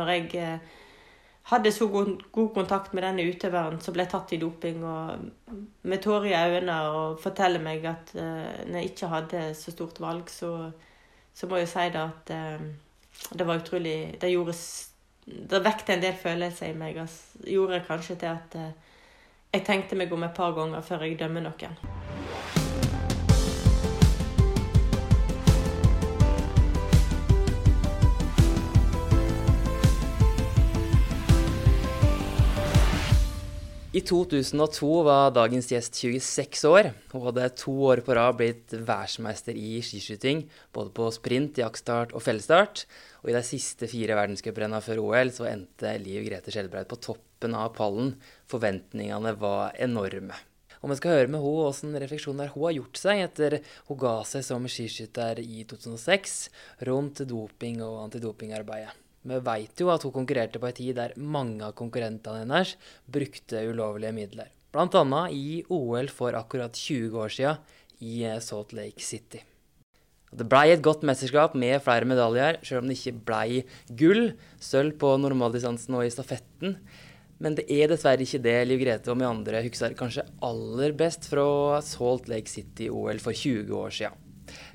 når jeg eh, hadde så god, god, kontakt med denne utøveren som ble tatt i doping, og med tårer i øynene og forteller meg at uh, når jeg ikke hadde så stort valg, så, så må jeg si det at uh, det var utrolig Det gjorde Det vekte en del følelser i meg. og gjorde kanskje til at uh, jeg tenkte meg om et par ganger før jeg dømmer noen. I 2002 var dagens gjest 26 år. Hun hadde to år på rad blitt verdensmester i skiskyting, både på sprint, jaktstart og fellesstart. Og i de siste fire verdenscuprenna før OL så endte Liv Grete Skjelbreid på toppen av pallen. Forventningene var enorme. Og vi skal høre med henne hvilke refleksjoner hun har gjort seg etter hun ga seg som skiskytter i 2006 rundt doping og antidopingarbeidet. Vi veit jo at hun konkurrerte på en tid der mange av konkurrentene hennes brukte ulovlige midler. Bl.a. i OL for akkurat 20 år siden i Salt Lake City. Det blei et godt mesterskap med flere medaljer, selv om det ikke blei gull. Sølv på normaldistansen og i stafetten. Men det er dessverre ikke det Liv Grete og vi andre husker kanskje aller best fra Salt Lake City-OL for 20 år siden.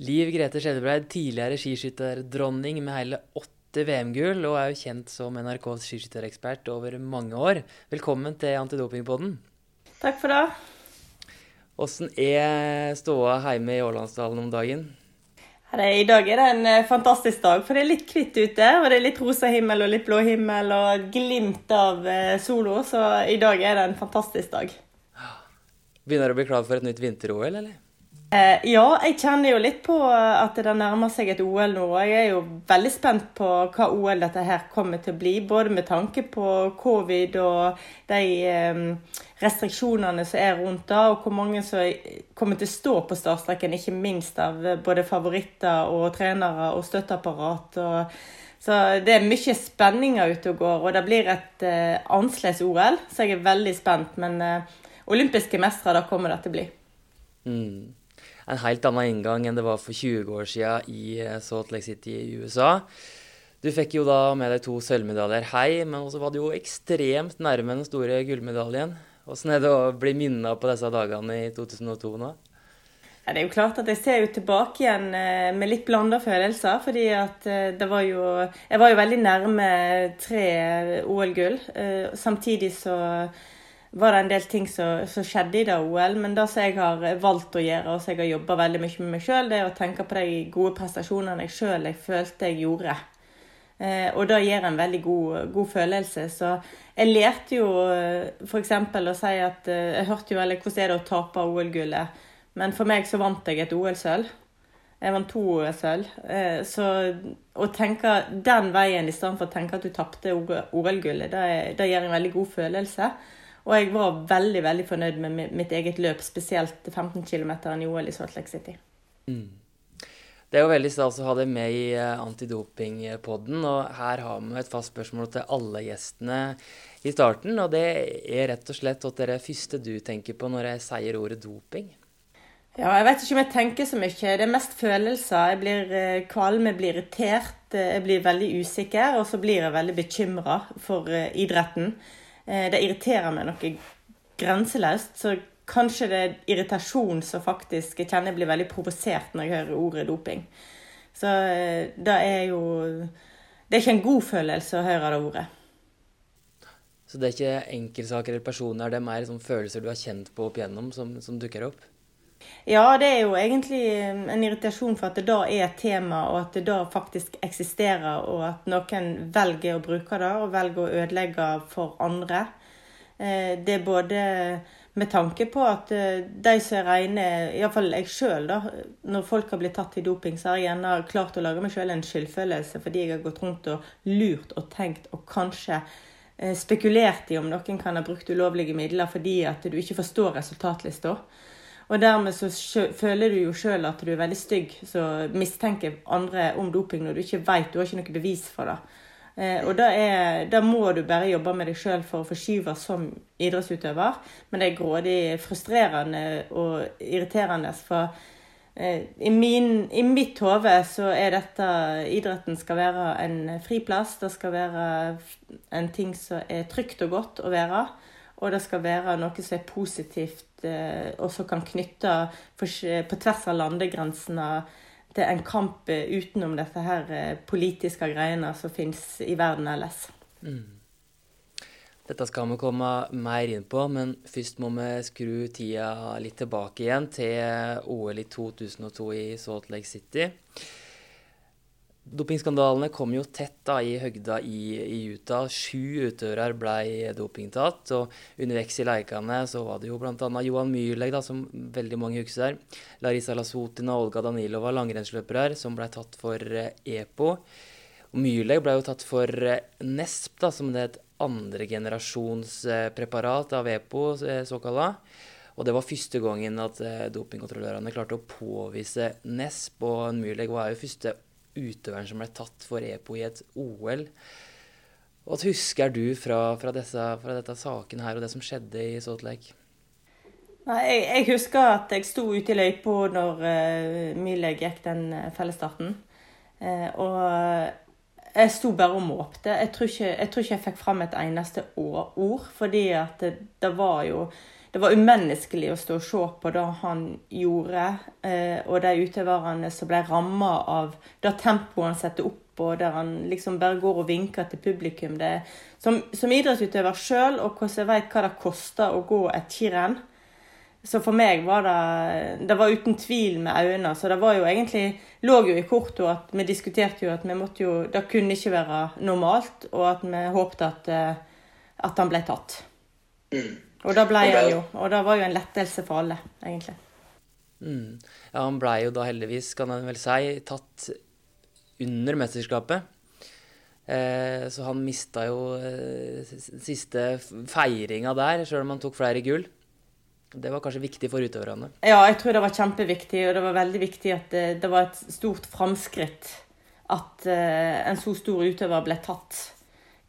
Liv Grete Skjelbreid, tidligere skiskytterdronning med hele åtte åtte VM-gull og er jo kjent som NRKs skiskytterekspert over mange år. Velkommen til Antidopingpodden. Takk for det. Åssen er ståa hjemme i Ålandsdalen om dagen? I dag er det en eh, fantastisk dag, for det er litt hvitt ute. Og det er litt rosa himmel og litt blå himmel og glimt av eh, solo, så i dag er det en fantastisk dag. Begynner du å bli klar for et nytt vinter-OL, eller? Eh, ja, jeg kjenner jo litt på at det nærmer seg et OL nå. og Jeg er jo veldig spent på hva OL dette her kommer til å bli. Både med tanke på covid og de eh, restriksjonene som er rundt da, og hvor mange som kommer til å stå på startstreken. Ikke minst av både favoritter og trenere og støtteapparat. og så det er mye spenninger ute og går, og det blir et eh, annerledes OL. Så jeg er veldig spent. Men eh, olympiske mestere, da kommer det til å bli. Mm en helt annen inngang enn det var for 20 år siden i eh, Salt Lake City i USA. Du fikk jo da med deg to sølvmedaljer hei, men også var du jo ekstremt nærme den store gullmedaljen. Hvordan er det å bli minna på disse dagene i 2002 nå? Ja, det er jo klart at jeg ser jo tilbake igjen eh, med litt blanda følelser. fordi at eh, det var jo Jeg var jo veldig nærme tre OL-gull. Samtidig så var det en del ting som, som skjedde i det OL. Men det som jeg har valgt å gjøre, og som jeg har jobba veldig mye med meg sjøl, det er å tenke på de gode prestasjonene jeg sjøl følte jeg gjorde. Eh, og det gir en veldig god, god, følelse. Så jeg lærte jo eh, f.eks. å si at eh, Jeg hørte jo eller hvordan er det å tape OL-gullet. Men for meg så vant jeg et OL-sølv. Jeg vant to OL-sølv. Eh, så å tenke den veien i stedet for å tenke at du tapte OL-gullet, det, det gir en veldig god følelse. Og jeg var veldig veldig fornøyd med mitt eget løp, spesielt 15 km i OL i Salt Lake City. Mm. Det er jo veldig stas å ha deg med i eh, Antidopingpodden. Og her har vi et fast spørsmål til alle gjestene i starten. Og det er rett og slett at det er det første du tenker på når jeg sier ordet doping? Ja, jeg vet ikke om jeg tenker så mye. Det er mest følelser. Jeg blir eh, kvalm, jeg blir irritert, eh, jeg blir veldig usikker, og så blir jeg veldig bekymra for idretten. Eh, det irriterer meg noe grenseløst. Så kanskje det er irritasjon som faktisk jeg kjenner jeg blir veldig provosert når jeg hører ordet doping. Så eh, det er jo Det er ikke en god følelse å høre det ordet. Så det er ikke enkeltsaker eller personer, det er mer sånn følelser du har kjent på opp igjennom, som, som dukker opp? Ja, det er jo egentlig en irritasjon for at det da er et tema, og at det da faktisk eksisterer, og at noen velger å bruke det, og velger å ødelegge for andre. Eh, det er både med tanke på at eh, de som er rene, iallfall jeg sjøl, da, når folk har blitt tatt i doping, så har jeg gjerne klart å lage meg sjøl en skyldfølelse fordi jeg har gått rundt og lurt og tenkt og kanskje eh, spekulert i om noen kan ha brukt ulovlige midler fordi at du ikke forstår resultatlista. Og dermed så føler du jo sjøl at du er veldig stygg så mistenker andre om doping når du ikke veit, du har ikke noe bevis for det. Eh, og da, er, da, må du bare jobbe med deg sjøl for å forskyve som idrettsutøver. Men det er grådig frustrerende og irriterende. For i, min, I mitt hode så er dette Idretten skal være en friplass. Det skal være en ting som er trygt og godt å være. Og det skal være noe som er positivt, og som kan knytte på tvers av landegrensene til en kamp utenom dette her politiske greiene som finnes i verden ellers. Mm. Dette skal vi komme mer inn på, men først må vi skru tida litt tilbake igjen til OL i 2002 i Salt Lake City. Dopingskandalene kom jo tett da i høgda i, i Utah. Sju utøvere ble dopingtatt. og Underveis i lekene så var det jo bl.a. Johan Myrleg, da, som veldig mange husker. Larisa Lasutina og Olga Danilova, langrennsløpere, som ble tatt for EPO. Og Myrleg ble jo tatt for NESP, da, som det het andregenerasjonspreparat av EPO, eh, såkalla. Og det var første gangen at eh, dopingkontrollørene klarte å påvise NESP. Og Myrleg var jo første utøveren som ble tatt for EPO i et OL. Hva husker du fra, fra, disse, fra dette saken her og det som skjedde i Salt Lake? Nei, jeg, jeg, husker at jeg sto ute i løypa når uh, Myrleg gikk den fellesstarten. Uh, og jeg sto bare og måpte. Jeg tror, ikke, jeg tror ikke jeg fikk fram et eneste ord. Fordi at det, det, var jo Det var umenneskelig å stå og se på det han gjorde, eh, og de utøverne som ble ramma av det tempoet han setter opp, og der han liksom bare går og vinker til publikum. Det, som, som idrettsutøver sjøl, og hvordan jeg vet hva det koster å gå et skirenn, så for meg var det Det var uten tvil med øynene. Så det var jo egentlig lå jo i kortet at vi diskuterte jo at vi måtte jo Det kunne ikke være normalt, og at vi håpte at, eh, at han ble tatt. Mm. Og da ble han jo. Og det var jo en lettelse for alle, egentlig. Mm. Ja, han blei jo da heldigvis, kan en vel si, tatt under mesterskapet. Eh, så han mista jo eh, siste feiringa der, sjøl om han tok flere gull. Det var kanskje viktig for utøverne? Ja, jeg tror det var kjempeviktig. Og det var veldig viktig at det, det var et stort framskritt at uh, en så stor utøver ble tatt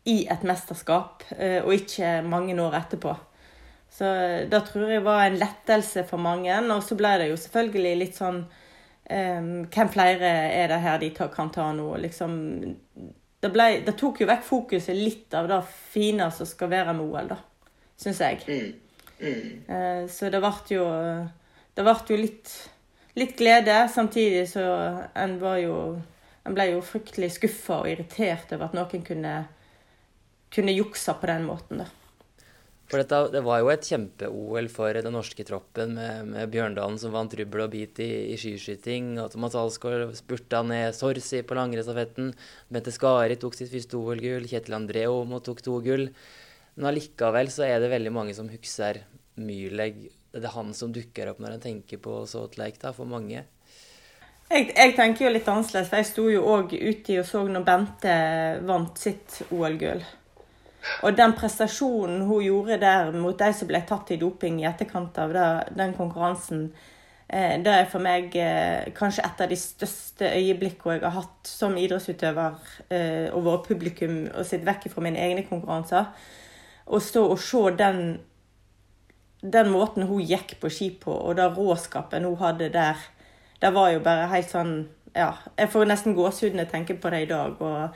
i et mesterskap, og ikke mange år etterpå. Så uh, det tror jeg var en lettelse for mange. Og så ble det jo selvfølgelig litt sånn um, Hvem flere er det her de kan ta nå? Liksom, det, ble, det, tok jo vekk fokuset litt av det fine som skal være med OL, da. Syns jeg. Mm. Mm. Så det ble jo Det ble jo litt, litt glede, samtidig så en var jo En ble jo fryktelig skuffa og irritert over at noen kunne, kunne jukse på den måten. da. For dette, Det var jo et kjempe-OL for den norske troppen med, med Bjørndalen som vant rubbel og bit i, i skiskyting. og Thomas Alsgaard spurta ned Sorsi på langrennsstafetten. Bente Skari tok sitt første OL-gull. Kjetil Andreo tok to gull. Men allikevel så er det veldig mange som husker Myrleg. Det er han som dukker opp når en tenker på Salt Lake, da, for mange. Jeg, jeg, tenker jo litt annerledes, for jeg sto jo òg ute og så når Bente vant sitt OL-gull. Og den prestasjonen hun gjorde der mot de som ble tatt i doping i etterkant av det, den konkurransen, eh, det er for meg eh, kanskje et av de største øyeblikkene jeg har hatt som idrettsutøver eh, og vært publikum og sett vekk fra mine egne konkurranser å stå og se den, den måten hun gikk på ski på, og det råskapen hun hadde der, det var jo bare helt sånn Ja, jeg får nesten gåsehud når jeg tenker på det i dag. Og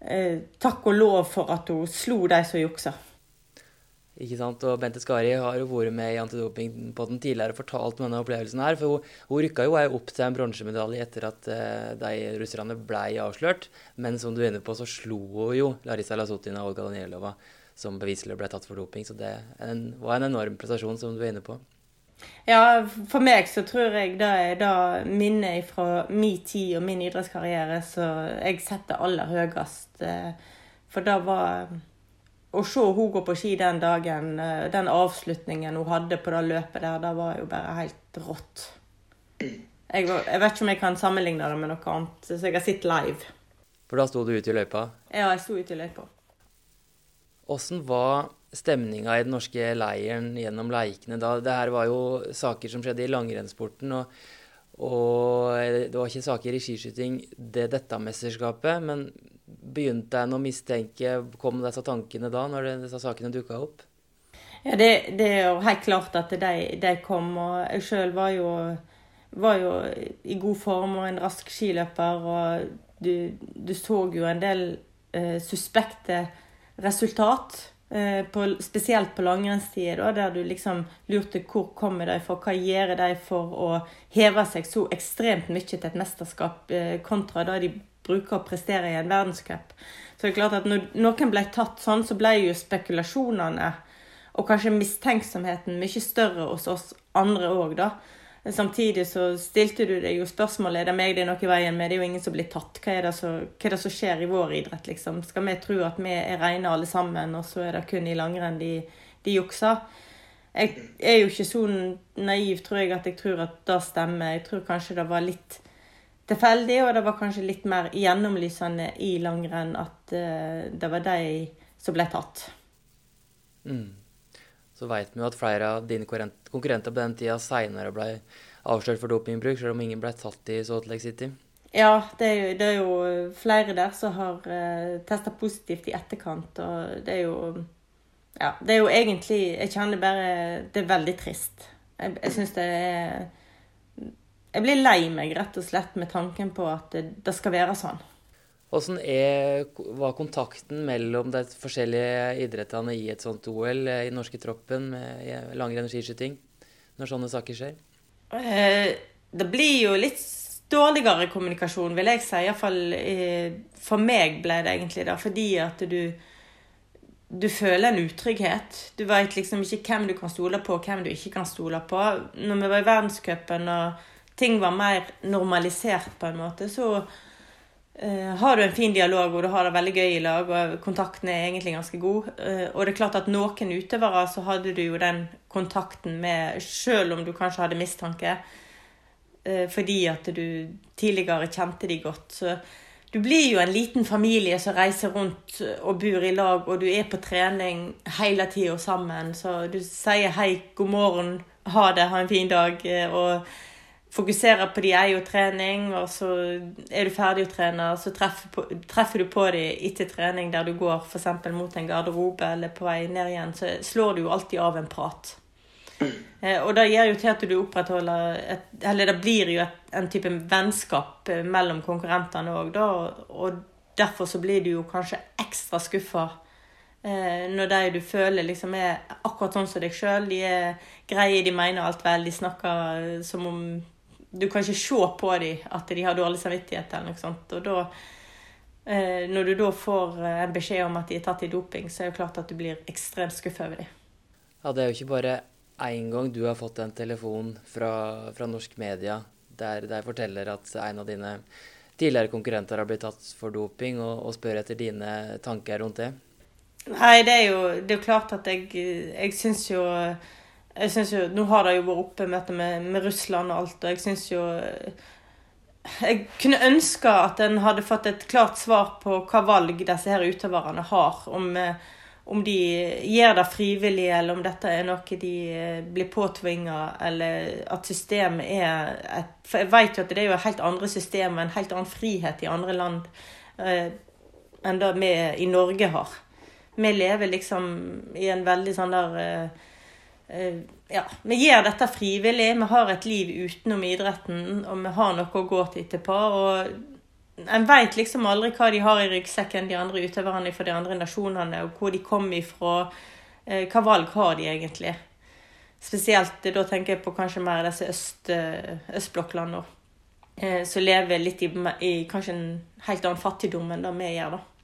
eh, takk og lov for at hun slo de som juksa. Ikke sant, og Bente Skari har jo vært med i antidoping på den tidligere og fortalt om denne opplevelsen her. For hun, hun rykka jo opp til en bronsemedalje etter at uh, de russerne ble avslørt. Men som du er inne på, så slo hun jo Larisa Lasutina og Olga Danielova som beviselig ble tatt for doping. Så det var en enorm prestasjon, som du er inne på. Ja, for meg så tror jeg det er da minnet fra min tid og min idrettskarriere så jeg setter aller høyest. Eh, for det var Å se hun gå på ski den dagen, eh, den avslutningen hun hadde på det løpet der, det var jo bare helt rått. Jeg, jeg vet ikke om jeg kan sammenligne det med noe annet, så jeg har sett live. For da sto du ute i løypa? Ja, jeg sto ute i løypa. Åssen var stemninga i den norske leiren gjennom leikene da? Det her var jo saker som skjedde i langrennssporten. Og, og, det var ikke saker i skiskyting det dette mesterskapet. Men begynte en å mistenke Kom disse tankene da, når disse sakene dukka opp? Ja, det, det, er jo helt klart at de, de kom. Og jeg sjøl var var jo i god form og en rask skiløper, og du, du så jo en del eh, suspekte resultat. Eh, på, spesielt på langrennstider, der du liksom lurte hvor kommer de for, hva gjør de for å heve seg så ekstremt mye til et mesterskap, eh, kontra da de bruker å prestere i en verdenscup. Så det er klart at når noen ble tatt sånn, så ble jo spekulasjonene og kanskje mistenksomheten mye større hos oss andre òg, da. Samtidig så stilte du deg jo spørsmålet er det meg det er noe i veien med. Det er jo ingen som blir tatt. Hva er det, så, hva er det som skjer i vår idrett, liksom? Skal vi tro at vi er rene alle sammen, og så er det kun i langrenn de, de jukser? Jeg er jo ikke så naiv, tror jeg, at jeg tror at det stemmer. Jeg tror kanskje det var litt tilfeldig, og det var kanskje litt mer gjennomlysende i langrenn at uh, det var de som ble tatt. Mm så veit vi jo at flere av dine konkurrenter på den tida seinere ble avslørt for dopingbruk, selv om ingen ble tatt i Salt Lake City. Ja, det er, jo, det er jo flere der som har uh, eh, testa positivt i etterkant. Og det er jo Ja, det er jo egentlig Jeg kjenner bare Det er veldig trist. Jeg, jeg syns det er Jeg blir lei meg, rett og slett, med tanken på at det, det skal være sånn. Hvordan er, var kontakten mellom de forskjellige idrettene i et sånt OL eh, i norske troppen med langrenn og skiskyting når sånne saker skjer? Eh, det blir jo litt dårligere kommunikasjon, vil jeg si. Iallfall eh, for meg ble det egentlig det. Fordi at du du føler en utrygghet. Du veit liksom ikke hvem du kan stole på, og hvem du ikke kan stole på. Når vi var i verdenscupen og ting var mer normalisert, på en måte, så har du en fin dialog og du har det veldig gøy i lag, og kontakten er egentlig ganske god uh, Og det er klart at noen utøvere så hadde du jo den kontakten med, selv om du kanskje hadde mistanke, uh, fordi at du tidligere kjente de godt. Så du blir jo en liten familie som reiser rundt og bor i lag, og du er på trening hele tida sammen. Så du sier hei, god morgen, ha det, ha en fin dag. og fokusere på de er jo trening, og så er du ferdig å trene, og så treffer, på, treffer du på de etter trening der du går f.eks. mot en garderobe eller på vei ned igjen, så slår du jo alltid av en prat. Eh, og det gjør jo til at du opprettholder et, Eller det blir jo et, en type vennskap eh, mellom konkurrentene òg, da. Og derfor så blir du jo kanskje ekstra skuffa eh, når de du føler liksom er akkurat sånn som deg sjøl. De er greie, de mener alt vel, de snakker som om du kan ikke se på dem at de har dårlig samvittighet eller noe sånt. Og da, eh, når du da får eh, en beskjed om at de er tatt i doping, så er det klart at du blir ekstremt skuffa over dem. Ja, det er jo ikke bare én gang du har fått en telefon fra, fra norsk media der de forteller at en av dine tidligere konkurrenter har blitt tatt for doping, og, og spør etter dine tanker rundt det. Nei, det er jo, det er jo klart at jeg, jeg syns jo jeg synes jo, Nå har det jo vært oppe møte med, med Russland og alt, og jeg syns jo Jeg kunne ønske at en hadde fått et klart svar på hva valg disse her utøverne har. Om, om de gjør det frivillig, eller om dette er noe de eh, blir påtvinga, eller at systemet er et For jeg vet jo at det er jo helt andre systemer, en helt annen frihet i andre land eh, enn det vi i Norge har. Vi lever liksom i en veldig sånn der eh, Eh, ja, vi gjør dette frivillig. Vi har et liv utenom idretten, og vi har noe å gå til etterpå. og En veit liksom aldri hva de har i ryggsekken, de andre utøverne fra de andre nasjonene, og hvor de kommer ifra. Eh, hva valg har de egentlig? Spesielt da tenker jeg på kanskje mer disse øst, eh, østblokklandene, som lever litt i, i, kanskje en helt annen fattigdom enn det vi gjør. da.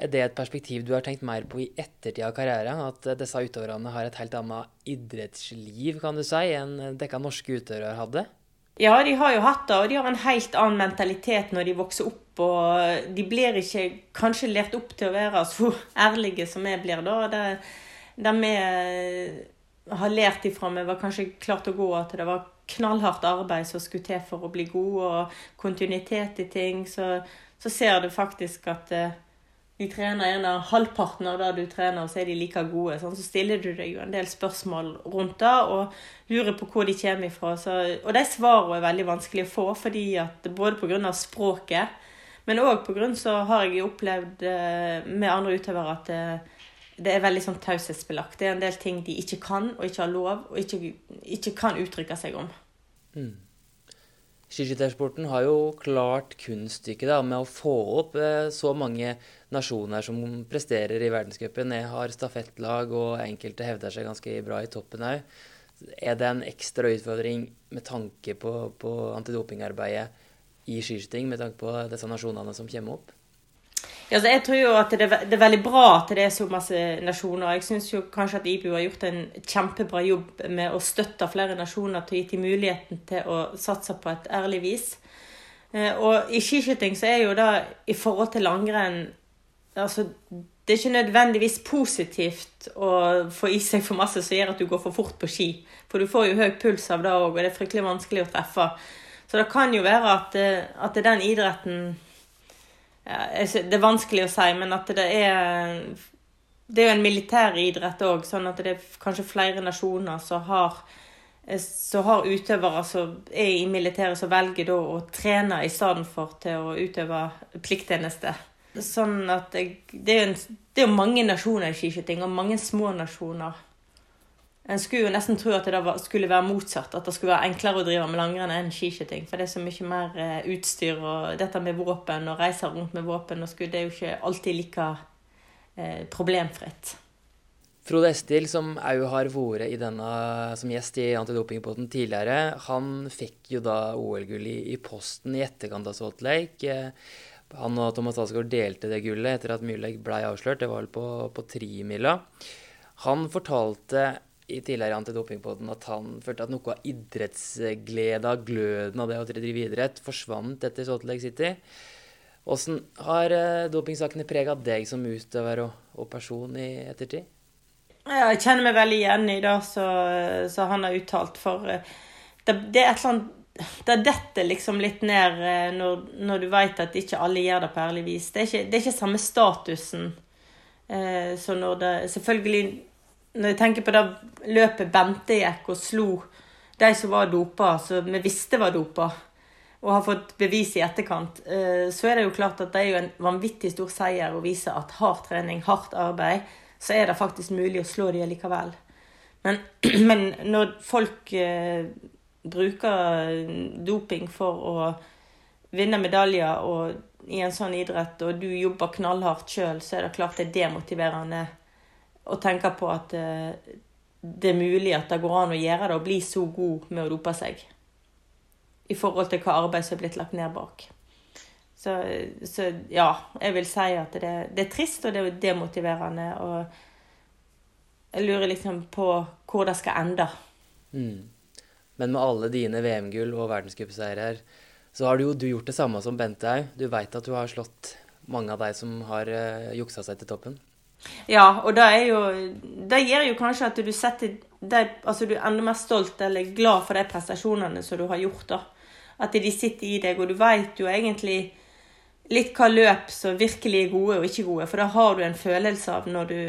Er det et perspektiv du har tenkt mer på i ettertid av karrieren? At disse utøverne har et helt annet idrettsliv, kan du si, enn dekka norske utøvere hadde? Ja, de har jo hatt det, og de har en helt annen mentalitet når de vokser opp. Og de blir ikke kanskje lært opp til å være så ærlige som vi blir da. Det, det vi har lært ifra vi var kanskje klart å gå, at det var knallhardt arbeid som skulle til for å bli god, og kontinuitet i ting, så, så ser du faktisk at eh, de trener gjerne halvparten av det du trener, og så er de like gode. Sånn, så stiller du deg jo en del spørsmål rundt det og lurer på hvor de kommer ifra. Så, og de svarene er veldig vanskelig å få, fordi at både pga. språket, men òg pga. så har jeg opplevd eh, med andre utøvere at det, eh, det er veldig sånn taushetsbelagt. Det er en del ting de ikke kan og ikke har lov, og ikke, ikke kan uttrykke seg om. Mm. Skiskyttersporten har jo klart kunststykket med å få opp eh, så mange nasjoner som presterer i verdenscupen. Jeg har stafettlag, og enkelte hevder seg ganske bra i toppen òg. Er det en ekstra utfordring med tanke på, på antidopingarbeidet i skiskyting, med tanke på disse nasjonene som kommer opp? Altså jeg tror jo at det, er veldig bra at det er så masse nasjoner. Jeg syns kanskje at IBU har gjort en kjempebra jobb med å støtte flere nasjoner til å gi dem muligheten til å satse på et ærlig vis. Eh, og i skiskyting så er jo da i forhold til langrenn altså det er ikke nødvendigvis positivt å få i seg for masse som gjør at du går for fort på ski. For du får jo høy puls av det òg, og det er fryktelig vanskelig å treffe. Så det kan jo være at, det er den idretten det er vanskelig å si, men at det er Det er jo en militær idrett òg, sånn at det er kanskje flere nasjoner som har, så har utøvere som er i militæret, som velger da å trene i stedet for til å utøve plikttjeneste. Sånn at jeg, det, er jo, det er jo mange nasjoner i skiskyting, og mange små nasjoner. En skulle jo nesten tro at det skulle være motsatt. At det skulle være enklere å drive med langrenn enn skiskyting. For det er så mye mer eh, utstyr og dette med våpen og reise rundt med våpen og skulle, det er jo ikke alltid like eh, problemfritt. Frode Estil, som òg har vært denne, som gjest i Antidopingpotten tidligere, han fikk jo da OL-gull i, i, posten i etterkant av Salt Lake. Eh, han og Thomas Asgaard delte det gullet etter at Myrlegg ble avslørt. Det var vel på, på trimila. Han fortalte i tidligere antidopingpodden at han følte at noe av idrettsgleda, gløden av det å drive idrett, forsvant etter Salt Lake City. Åssen har eh, dopingsakene prega deg som utøver og, og, person i ettertid? Jeg kjenner meg veldig igjen i det som han har uttalt. For eh, det, det, er et eller annet det detter liksom litt ned eh, når, når du vet at ikke alle gjør det på ærlig vis. Det er ikke, det er ikke samme statusen eh, så når det Selvfølgelig når jeg tenker på det løpet Bente gikk og slo de som var dopa, som vi visste var dopa, og har fått bevis i etterkant, eh, så er det jo klart at det er jo en vanvittig stor seier å vise at hard trening, hardt arbeid, så er det faktisk mulig å slå de likevel. Men, men når folk eh, bruker doping for å vinne medaljer og i en sånn idrett, og du jobber knallhardt sjøl, så er det klart det er demotiverende å tenke på at eh, det er mulig at det går an å gjøre det og bli så god med å dope seg. I forhold til hva arbeid som er blitt lagt ned bak. Så, så ja, jeg vil si at det, det, er trist og det er demotiverende. Og jeg lurer liksom på hvor det skal ende. Mm. Men med alle dine VM-gull og verdenscupseiere, så har du jo du gjort det samme som Bente òg. Du veit at du har slått mange av de som har uh, juksa seg til toppen? Ja, og det er jo Det gjør jo kanskje at du setter det, Altså du er enda mer stolt eller glad for de prestasjonene som du har gjort, da. At de sitter i deg, og du veit jo egentlig litt hva løp som virkelig er gode og ikke gode. For da har du en følelse av når du,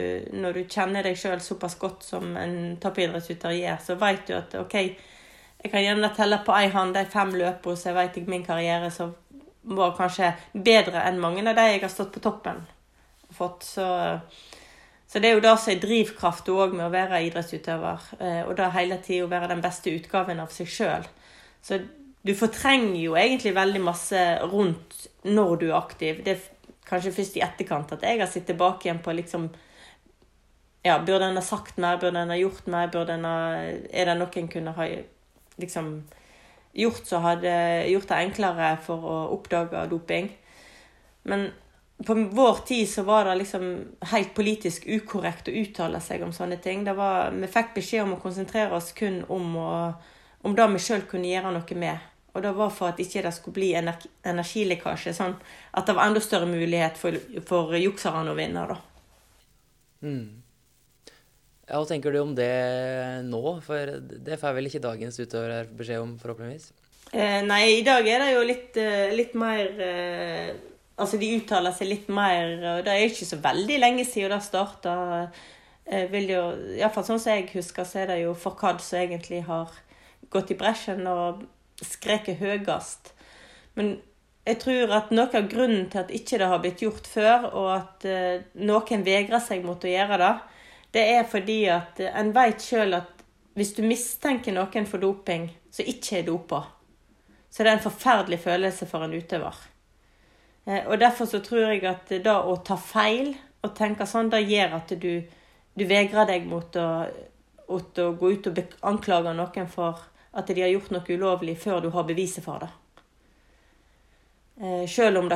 når du kjenner deg sjøl såpass godt som en toppidrettsutøver gjør, så veit du at OK, jeg kan gjerne telle på ei hånd de fem løpene som jeg vet i min karriere som var kanskje bedre enn mange av de jeg har stått på toppen fått. Så, så det er jo det som er drivkrafta òg med å være idrettsutøver. Eh, og da hele tida være den beste utgaven av seg sjøl. Så du fortrenger jo egentlig veldig masse rundt når du er aktiv. Det er kanskje først i etterkant at jeg har sittet tilbake igjen på liksom ja, Burde en ha sagt mer? Burde en ha gjort mer? Burde en ha, er det noen kunne ha liksom gjort så hadde gjort det enklere for å oppdage doping? Men på vår tid så var det liksom helt politisk ukorrekt å uttale seg om sånne ting. Var, vi fikk beskjed om å konsentrere oss kun om, å, om det vi sjøl kunne gjøre noe med. Og det var for at ikke det skulle bli energilekkasje. Sånn at det var enda større mulighet for, for jukserne å vinne, da. Mm. Ja, Hva tenker du om det nå? For det får vel ikke dagens utøvere beskjed om, forhåpentligvis? Eh, nei, i dag er det jo litt, eh, litt mer eh, Altså, de uttaler seg litt mer og Det er ikke så veldig lenge siden det starta. Iallfall sånn som jeg husker, så er det jo Forkad som egentlig har gått i bresjen og skreket høyest. Men jeg tror at noe av grunnen til at ikke det har blitt gjort før, og at uh, noen vegrer seg mot å gjøre det, det er fordi at uh, en vet sjøl at hvis du mistenker noen for doping som ikke er dopa, så det er en forferdelig følelse for en utøver. Eh, og derfor så tror jeg at det å ta feil og tenke sånn, det gjør at du, du vegrer deg mot å, mot å gå ut og anklage noen for at de har gjort noe ulovlig, før du har beviset for det. Eh, selv om,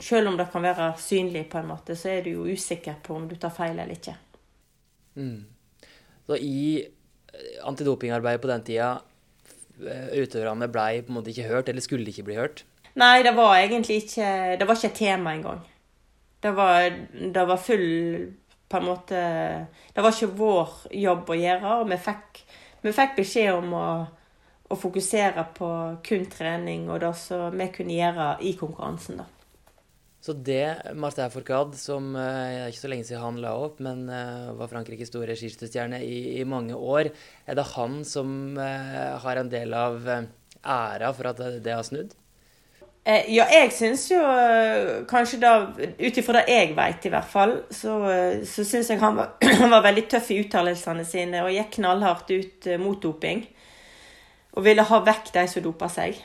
selv om det kan være synlig, på en måte, så er du jo usikker på om du tar feil eller ikke. Mm. Så i antidopingarbeidet på den tida Eh, utøverne blei på en måte ikke hørt, eller skulle ikke bli hørt? Nei, det var egentlig ikke Det var ikke et tema engang. Det var, det var full På en måte Det var ikke vår jobb å gjøre, og vi fikk, vi fikk beskjed om å, å, fokusere på kun trening og det som vi kunne gjøre i konkurransen, da. Så det Martin Fourcade, som det er ikke så lenge siden han la opp, men uh, var Frankrikes store skiskytterstjerne i, i, mange år, er det han som uh, har en del av æra for at det, har snudd? ja, jeg syns jo kanskje da, ut ifra det jeg veit i hvert fall, så, så syns jeg han var, var, veldig tøff i uttalelsene sine og gikk knallhardt ut mot doping. Og ville ha vekk de som dopa seg.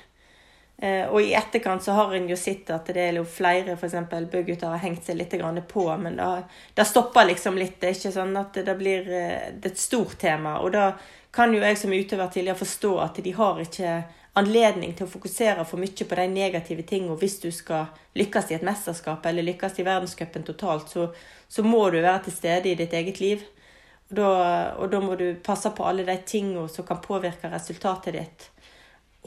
Eh, og i etterkant så har en jo sett at det er jo flere f.eks. bøgutter har hengt seg litt på, men det, stopper liksom litt. Det er ikke sånn at det blir eh, det et stort tema. Og da kan jo jeg som utøver tidligere forstå at de har ikke anledning til å fokusere for mye på de negative tingene. Hvis du skal lykkes i et mesterskap eller lykkes i verdenscupen totalt, så, så, må du være til stede i ditt eget liv. Og da, og da må du passe på alle de tingene som kan påvirke resultatet ditt.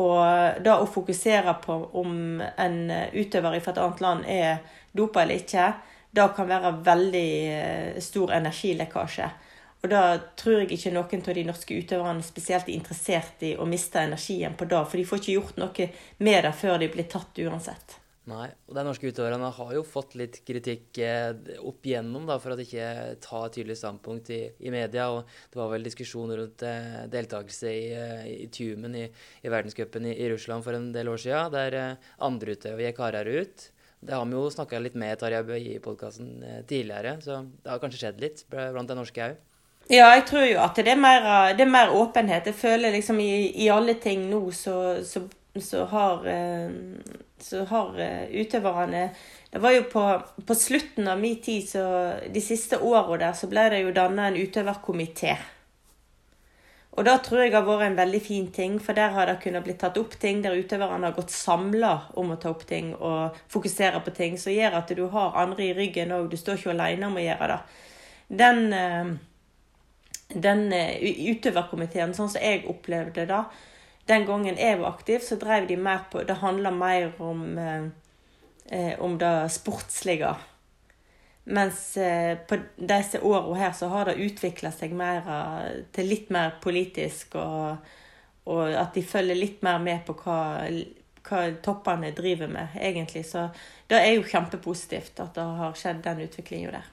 Og da å fokusere på om en utøver fra et annet land er dopa eller ikke, da kan være veldig eh, stor energilekkasje. Og da tror jeg ikke noen av de norske utøverne spesielt er interessert i å miste energien på det, for de får ikke gjort noe med det før de blir tatt uansett. Nei, og de norske utøverne har jo fått litt kritikk eh, opp igjennom da, for at de ikke tar et tydelig standpunkt i, i, media. og Det var vel diskusjon rundt eh, deltakelse i, eh, i Tumen i, i verdenscupen i, i, Russland for en del år siden, der andre utøvere gikk hardere ut. Det har vi jo snakka litt med Tarjei Bø i podkasten tidligere, så det har kanskje skjedd litt blant de norske òg. Ja, jeg tror jo at det er mer, det er mer åpenhet. Jeg føler liksom i, i alle ting nå så, så så har, eh, så har eh, utøverne Det var jo på, på slutten av min tid, så de siste åra der, så ble det jo danna en utøverkomité. Og da tror jeg har vært en veldig fin ting, for der har det kunnet blitt tatt opp ting der utøverne har gått samla om å ta opp ting og fokusere på ting, som gjør at du har andre i ryggen òg. Du står ikke alene om å gjøre det. Den, eh, den utøverkomiteen, sånn som jeg opplevde det, den gangen jeg var aktiv, så drev de mer på Det handla mer om, eh, eh, om det sportslige. Mens eh, på disse åra her så har det utvikla seg mer eh, til litt mer politisk, og, og, at de følger litt mer med på hva, hva toppene driver med, egentlig. Så det er jo kjempepositivt at det har skjedd den utviklinga der.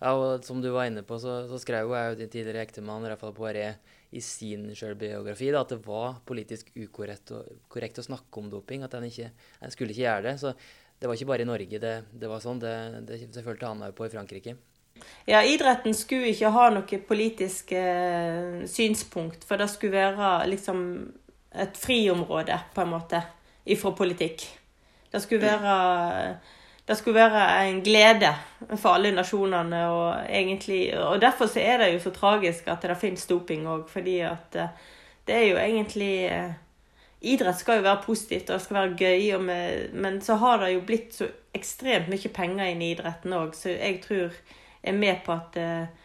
Ja, og som du var inne på, så, så skrev jeg jo din tidligere ektemann Rafael Poiré i sin sjølbiografi at det var politisk ukorrekt korrekt å snakke om doping. At han skulle ikke gjøre det. Så det var ikke bare i Norge det, det var sånn. Det, det, det følte han òg på i Frankrike. Ja, idretten skulle ikke ha noe politisk eh, synspunkt, for det skulle være liksom et friområde, på en måte, ifra politikk. Det skulle være det skulle være en glede for alle nasjonene. Og, egentlig, og derfor er det jo så tragisk at det finnes doping òg, fordi at eh, det er jo egentlig eh, Idrett skal jo være positivt og det skal være gøy, med, men så har det jo blitt så ekstremt mye penger inn i idretten òg, så jeg tror jeg er med på at det, eh,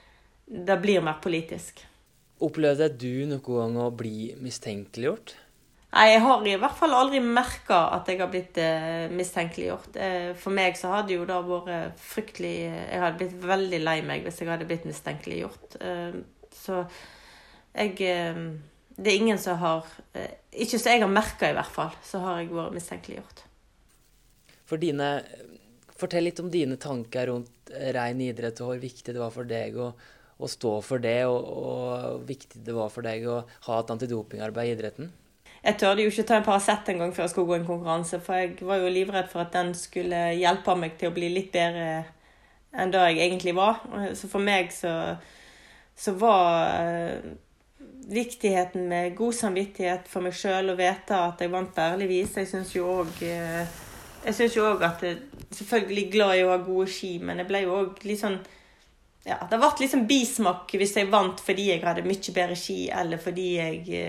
det blir mer politisk. Opplevde du noen gang å bli mistenkeliggjort? Nei, jeg har i hvert fall aldri merka at jeg har blitt eh, mistenkeliggjort. Eh, for meg så hadde jo det vært fryktelig Jeg hadde blitt veldig lei meg hvis jeg hadde blitt mistenkeliggjort. Eh, så jeg eh, Det er ingen som har eh, Ikke så jeg har merka, i hvert fall, så har jeg vært mistenkeliggjort. For dine Fortell litt om dine tanker rundt rein idrett, og hvor viktig det var for deg å, å stå for det, og, og viktig det var for deg å ha et antidopingarbeid i idretten. Jeg tørde jo ikke ta en Paracet engang før jeg skulle gå en konkurranse, for jeg var jo livredd for at den skulle hjelpe meg til å bli litt bedre enn da jeg egentlig var. Så for meg så, så var viktigheten med god samvittighet for meg sjøl å vite at jeg vant på. Jeg syns jo òg Jeg syns jo òg at jeg Selvfølgelig glad i å ha gode ski, men jeg ble jo òg litt sånn ja, Det ble sånn bismak hvis jeg vant fordi jeg hadde mye bedre ski, eller fordi jeg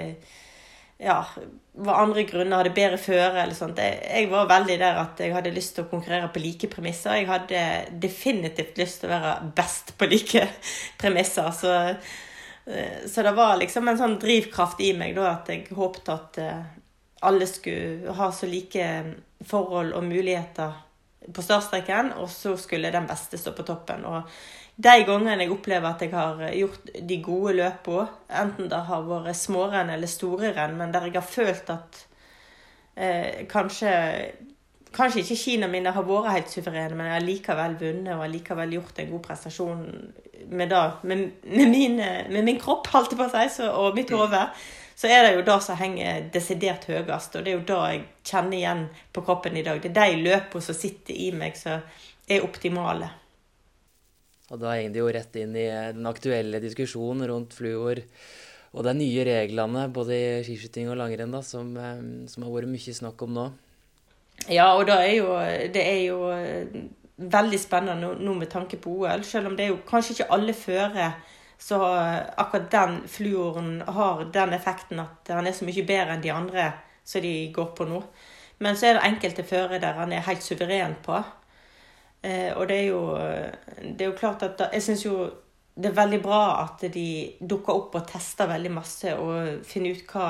ja, var andre grunner hadde bedre føre eller sånt. Jeg, jeg, var veldig der at jeg hadde lyst til å konkurrere på like premisser. Jeg hadde definitivt lyst til å være best på like premisser. Så Eh, så det var liksom en sånn drivkraft i meg da, at jeg håpet at eh, alle skulle ha så like forhold og muligheter på startstreken, og så skulle den beste stå på toppen. Og de gangene jeg opplever at jeg har gjort de gode løpene, enten det har vært smårenn eller store renn, men der jeg har følt at eh, kanskje Kanskje ikke skiene mine har vært helt suverene, men jeg har likevel vunnet og likevel gjort en god prestasjon med, da, med, med, min, med min, kropp, holdt jeg på å si, så, og mitt hode. Så er det jo det som henger desidert høyest, og det er jo det jeg kjenner igjen på kroppen i dag. Det er de løpene som sitter i meg, som er optimale. Og da henger det jo rett inn i den aktuelle diskusjonen rundt fluor og de nye reglene både i skiskyting og langrenn som, eh, som har vært mye snakk om nå. Ja, og er jo, det er jo eh, veldig spennende nå med tanke på OL. Selv om det er jo kanskje ikke alle føre så akkurat den fluoren har den effekten at han er så mye bedre enn de andre som de går på nå. Men så er det enkelte føre der han er helt suveren på. Eh, og det er jo, det er jo klart at Jeg syns jo det er veldig bra at de dukker opp og tester veldig masse og finner ut hva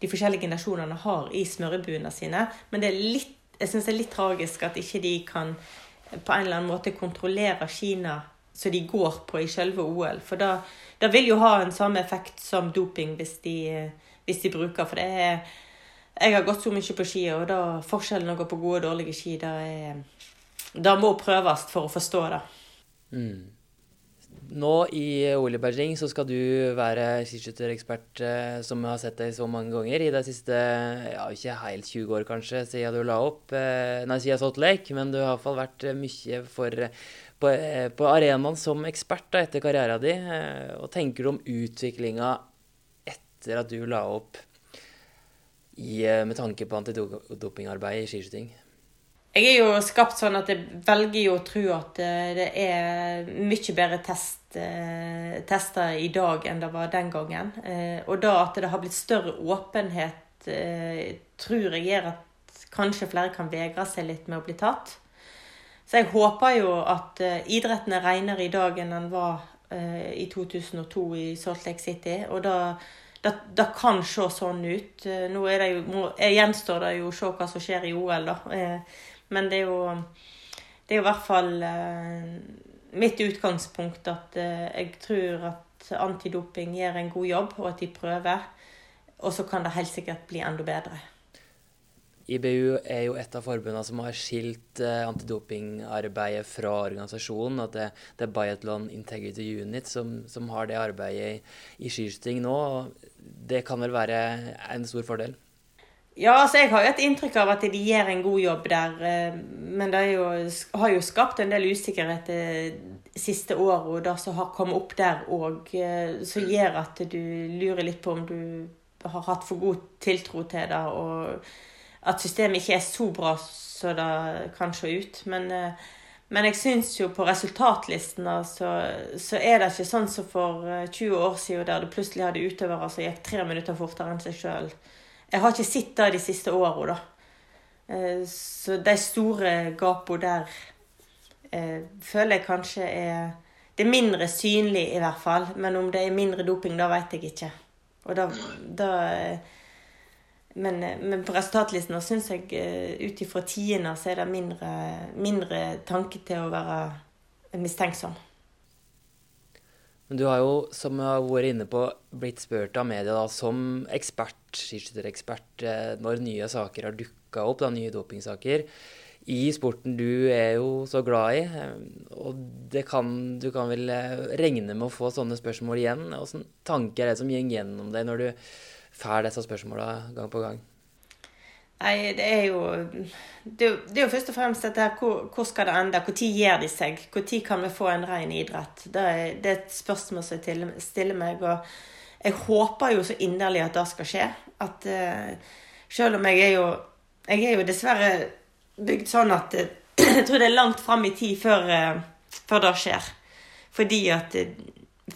de forskjellige nasjonene har i smørebuene sine. Men litt jeg syns det er litt tragisk at ikke de kan på en eller annen måte kontrollere Kina så de går på i selve OL. For da, da vil jo ha en samme effekt som doping hvis de, hvis de bruker. For det er Jeg har gått så mye på ski, og da forskjellen å gå på gode og dårlige ski, da, er, da må prøves for å forstå det. Mm. Nå i OL i Beijing så skal du være skiskytterekspert eh, som jeg har sett deg så mange ganger i de siste ja, ikke helt 20 år kanskje, siden du la opp. Eh, nei, siden Salt Lake, men du har iallfall vært mye for, på, eh, på arenaen som ekspert da, etter karrieren din. Og tenker du om utviklinga etter at du la opp i, med tanke på antidopingarbeid i skiskyting? Jeg er jo skapt sånn at jeg velger jo å tro at eh, det er mye bedre test, eh, tester i dag enn det var den gangen. Eh, og da at det har blitt større åpenhet, tror jeg gjør at kanskje flere kan vegre seg litt med å bli tatt. Så jeg håper jo at idretten er renere i dag enn den var i 2002 i Salt Lake City. Og da det, det, kan se sånn ut. Nå det jo, gjenstår det jo å se hva som skjer i OL, da. Men det er jo, det er jo i hvert fall eh, mitt utgangspunkt at eh, jeg tror at antidoping gjør en god jobb, og at de prøver. Og så kan det helt sikkert bli enda bedre. IBU er jo et av forbundene som har skilt eh, antidopingarbeidet fra organisasjonen. At det, det, er Biathlon Integrity Unit som, som har det arbeidet i, i skiskyting nå. og Det kan vel være en stor fordel? Ja, altså jeg har jo et inntrykk av at de gjør en god jobb der. Eh, men det jo, har jo skapt en del usikkerhet det siste året, og det som har kommet opp der òg, eh, som gjør at du lurer litt på om du har hatt for god tiltro til det, og at systemet ikke er så bra som det kan se ut. Men, eh, men jeg syns jo på resultatlisten så, så, er det ikke sånn som for 20 år siden, der du plutselig hadde utøvere som gikk tre minutter fortere enn seg sjøl. Jeg har ikke sett det de siste åra, da. Eh, så de store gapene der eh, føler jeg kanskje er Det er mindre synlig, i hvert fall. Men om det er mindre doping, da vet jeg ikke. Og da, da men, men, på resultatlisten syns jeg ut ifra tiende så er det mindre, mindre tanke til å være mistenksom. Men du har jo, som jeg har vært inne på, blitt spurt av media da, som ekspert, skiskytterekspert, eh, når nye saker har dukka opp, da, nye dopingsaker, i sporten du er jo så glad i. Eh, og kan, du kan vel eh, regne med å få sånne spørsmål igjen. Hvilke tanker er det som går gjennom deg når du får disse spørsmåla gang på gang? Nei, det er jo Det det er jo først og fremst dette her hvor, hvor skal det ende? Når gir de seg? Når kan vi få en ren idrett? Det er, det er et spørsmål som jeg stiller meg. og jeg håper jo så inderlig at det skal skje. At uh, selv om jeg er jo Jeg er jo dessverre bygd sånn at uh, jeg tror det er langt fram i tid før, uh, før det skjer. Fordi at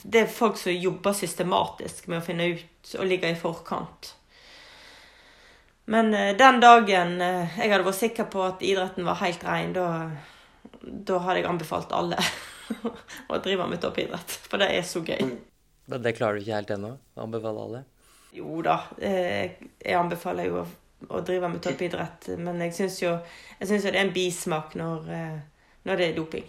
det er folk som jobber systematisk med å finne ut og ligge i forkant. Men den dagen jeg hadde vært sikker på at idretten var helt ren, da, da hadde jeg anbefalt alle å drive med toppidrett. For det er så gøy. Men det klarer du ikke helt ennå? Å anbefale alle? Jo da. Jeg anbefaler jo å drive med toppidrett. Men jeg syns jo, jo, det er en bismak når, når det er doping.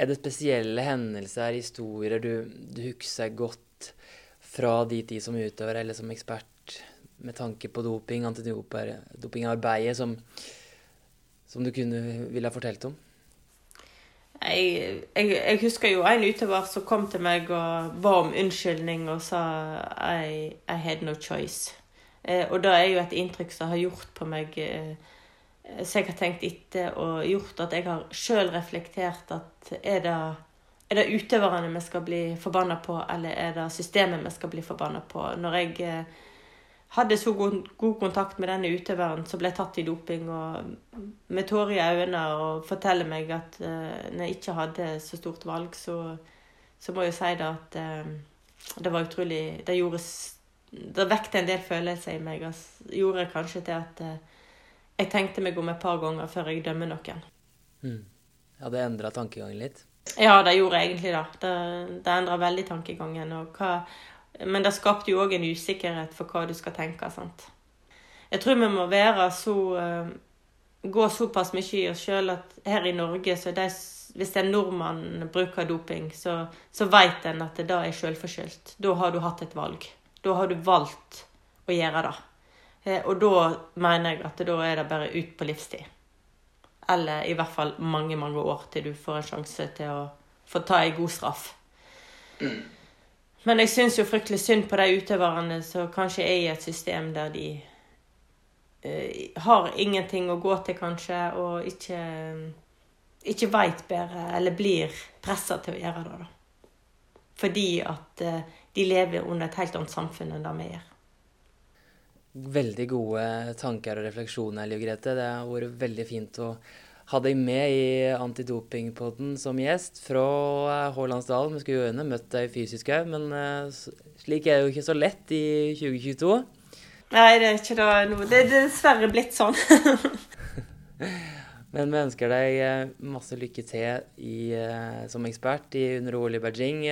Er det spesielle hendelser, historier, du, du husker godt fra din tid som utøver eller som ekspert med tanke på doping, antidopingarbeidet, som, som du kunne ville ha fortalt om? Jeg, jeg, jeg, husker jo en utøver som kom til meg og ba om unnskyldning og sa I, I had no choice. Eh, og det er jo et inntrykk som har gjort på meg eh, Så jeg har tenkt etter og gjort at jeg har sjøl reflektert at er det, er det utøverne vi skal bli forbanna på, eller er det systemet vi skal bli forbanna på? Når jeg eh, hadde så god, god, kontakt med denne utøveren som ble tatt i doping, og med tårer i øynene og forteller meg at uh, når jeg ikke hadde så stort valg, så, så må jeg si det at uh, det var utrolig Det gjorde Det vekte en del følelser i meg. Altså, gjorde kanskje til at uh, jeg tenkte meg om et par ganger før jeg dømmer noen. Mm. Ja, det endra tankegangen litt? Ja, det gjorde egentlig det. Det, det endra veldig tankegangen. Og hva, men det skapte jo òg en usikkerhet for hva du skal tenke. sant? Jeg tror vi må være så uh, Gå såpass mye i oss sjøl at her i Norge, så de, hvis en nordmann bruker doping, så, så vet en at det da er sjølforskyldt. Da har du hatt et valg. Da har du valgt å gjøre det. Eh, og da mener jeg at da er det bare ut på livstid. Eller i hvert fall mange, mange år til du får en sjanse til å få ta ei god straff. Mm. Men jeg syns jo fryktelig synd på de utøverne som kanskje er i et system der de uh, har ingenting å gå til, kanskje, og ikke, ikke veit bedre, eller blir pressa til å gjøre det. da. Fordi at uh, de lever under et helt annet samfunn enn det vi gjør. Veldig gode tanker og refleksjoner, Liv Grete. Det har vært veldig fint å hadde jeg med i Antidopingpodden som gjest fra eh, Hålandsdalen. Vi skulle jo gjerne møtt deg fysisk òg, men uh, slik er det jo ikke så lett i 2022. Nei, det er ikke det nå. Det er dessverre blitt sånn. men vi ønsker deg eh, masse lykke til i, som ekspert i under OL i Beijing.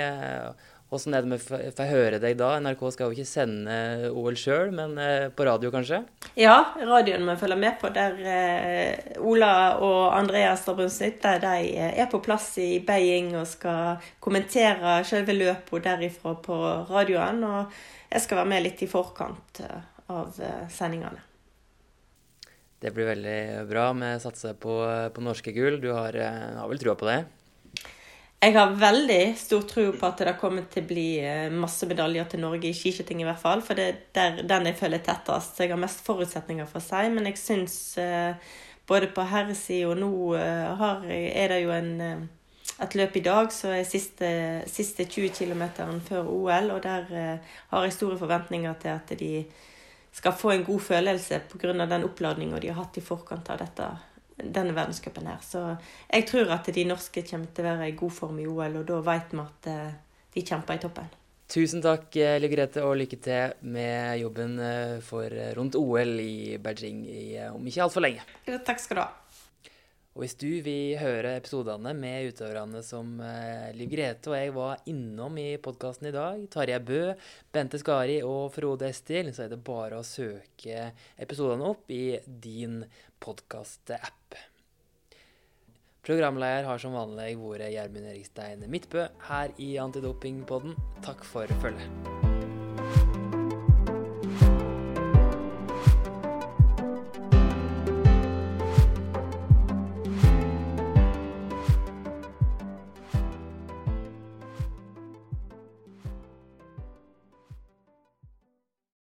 Åssen er det med Får jeg høre deg da? NRK skal jo ikke sende OL sjøl, men eh, på radio kanskje? Ja, radioen må følge med på. Der eh, Ola og Andreas Strabrunsnitt de eh, er på plass i Beijing og skal kommentere selve løpet derifra på radioen. Og jeg skal være med litt i forkant av sendingene. Det blir veldig bra. Vi satser på, på norske gull. Du har, har vel trua på det? Jeg har veldig stor tro på at det kommer til å bli eh, masse medaljer til Norge i skiskyting, i hvert fall. For det er den jeg føler tettest. Jeg har mest forutsetninger for si. Men jeg syns eh, både på herresida og nå eh, har, er det jo en, et løp i dag så er siste, siste 20 km før OL. Og der har jeg store forventninger til at de skal få en god følelse pga. den oppladninga de har hatt i forkant av dette denne verdenscupen her. Så jeg tror at de norske kommer til å være i god form i OL, og da vet vi at eh, de kjemper i toppen. Tusen takk, eh, Liv Grete, og lykke til med jobben eh, for rundt OL i Beijing om ikke altfor lenge. Ja, takk skal du ha. Og hvis du vil høre episodene med utøverne som Liv Grete og jeg var innom i podkasten i dag, Tarjei Bø, Bente Skari og Frode Estil, så er det bare å søke episodene opp i din podkast-app. Programleder har som vanlig vært Gjermund Erikstein Midtbø her i Antidopingpodden. Takk for følget.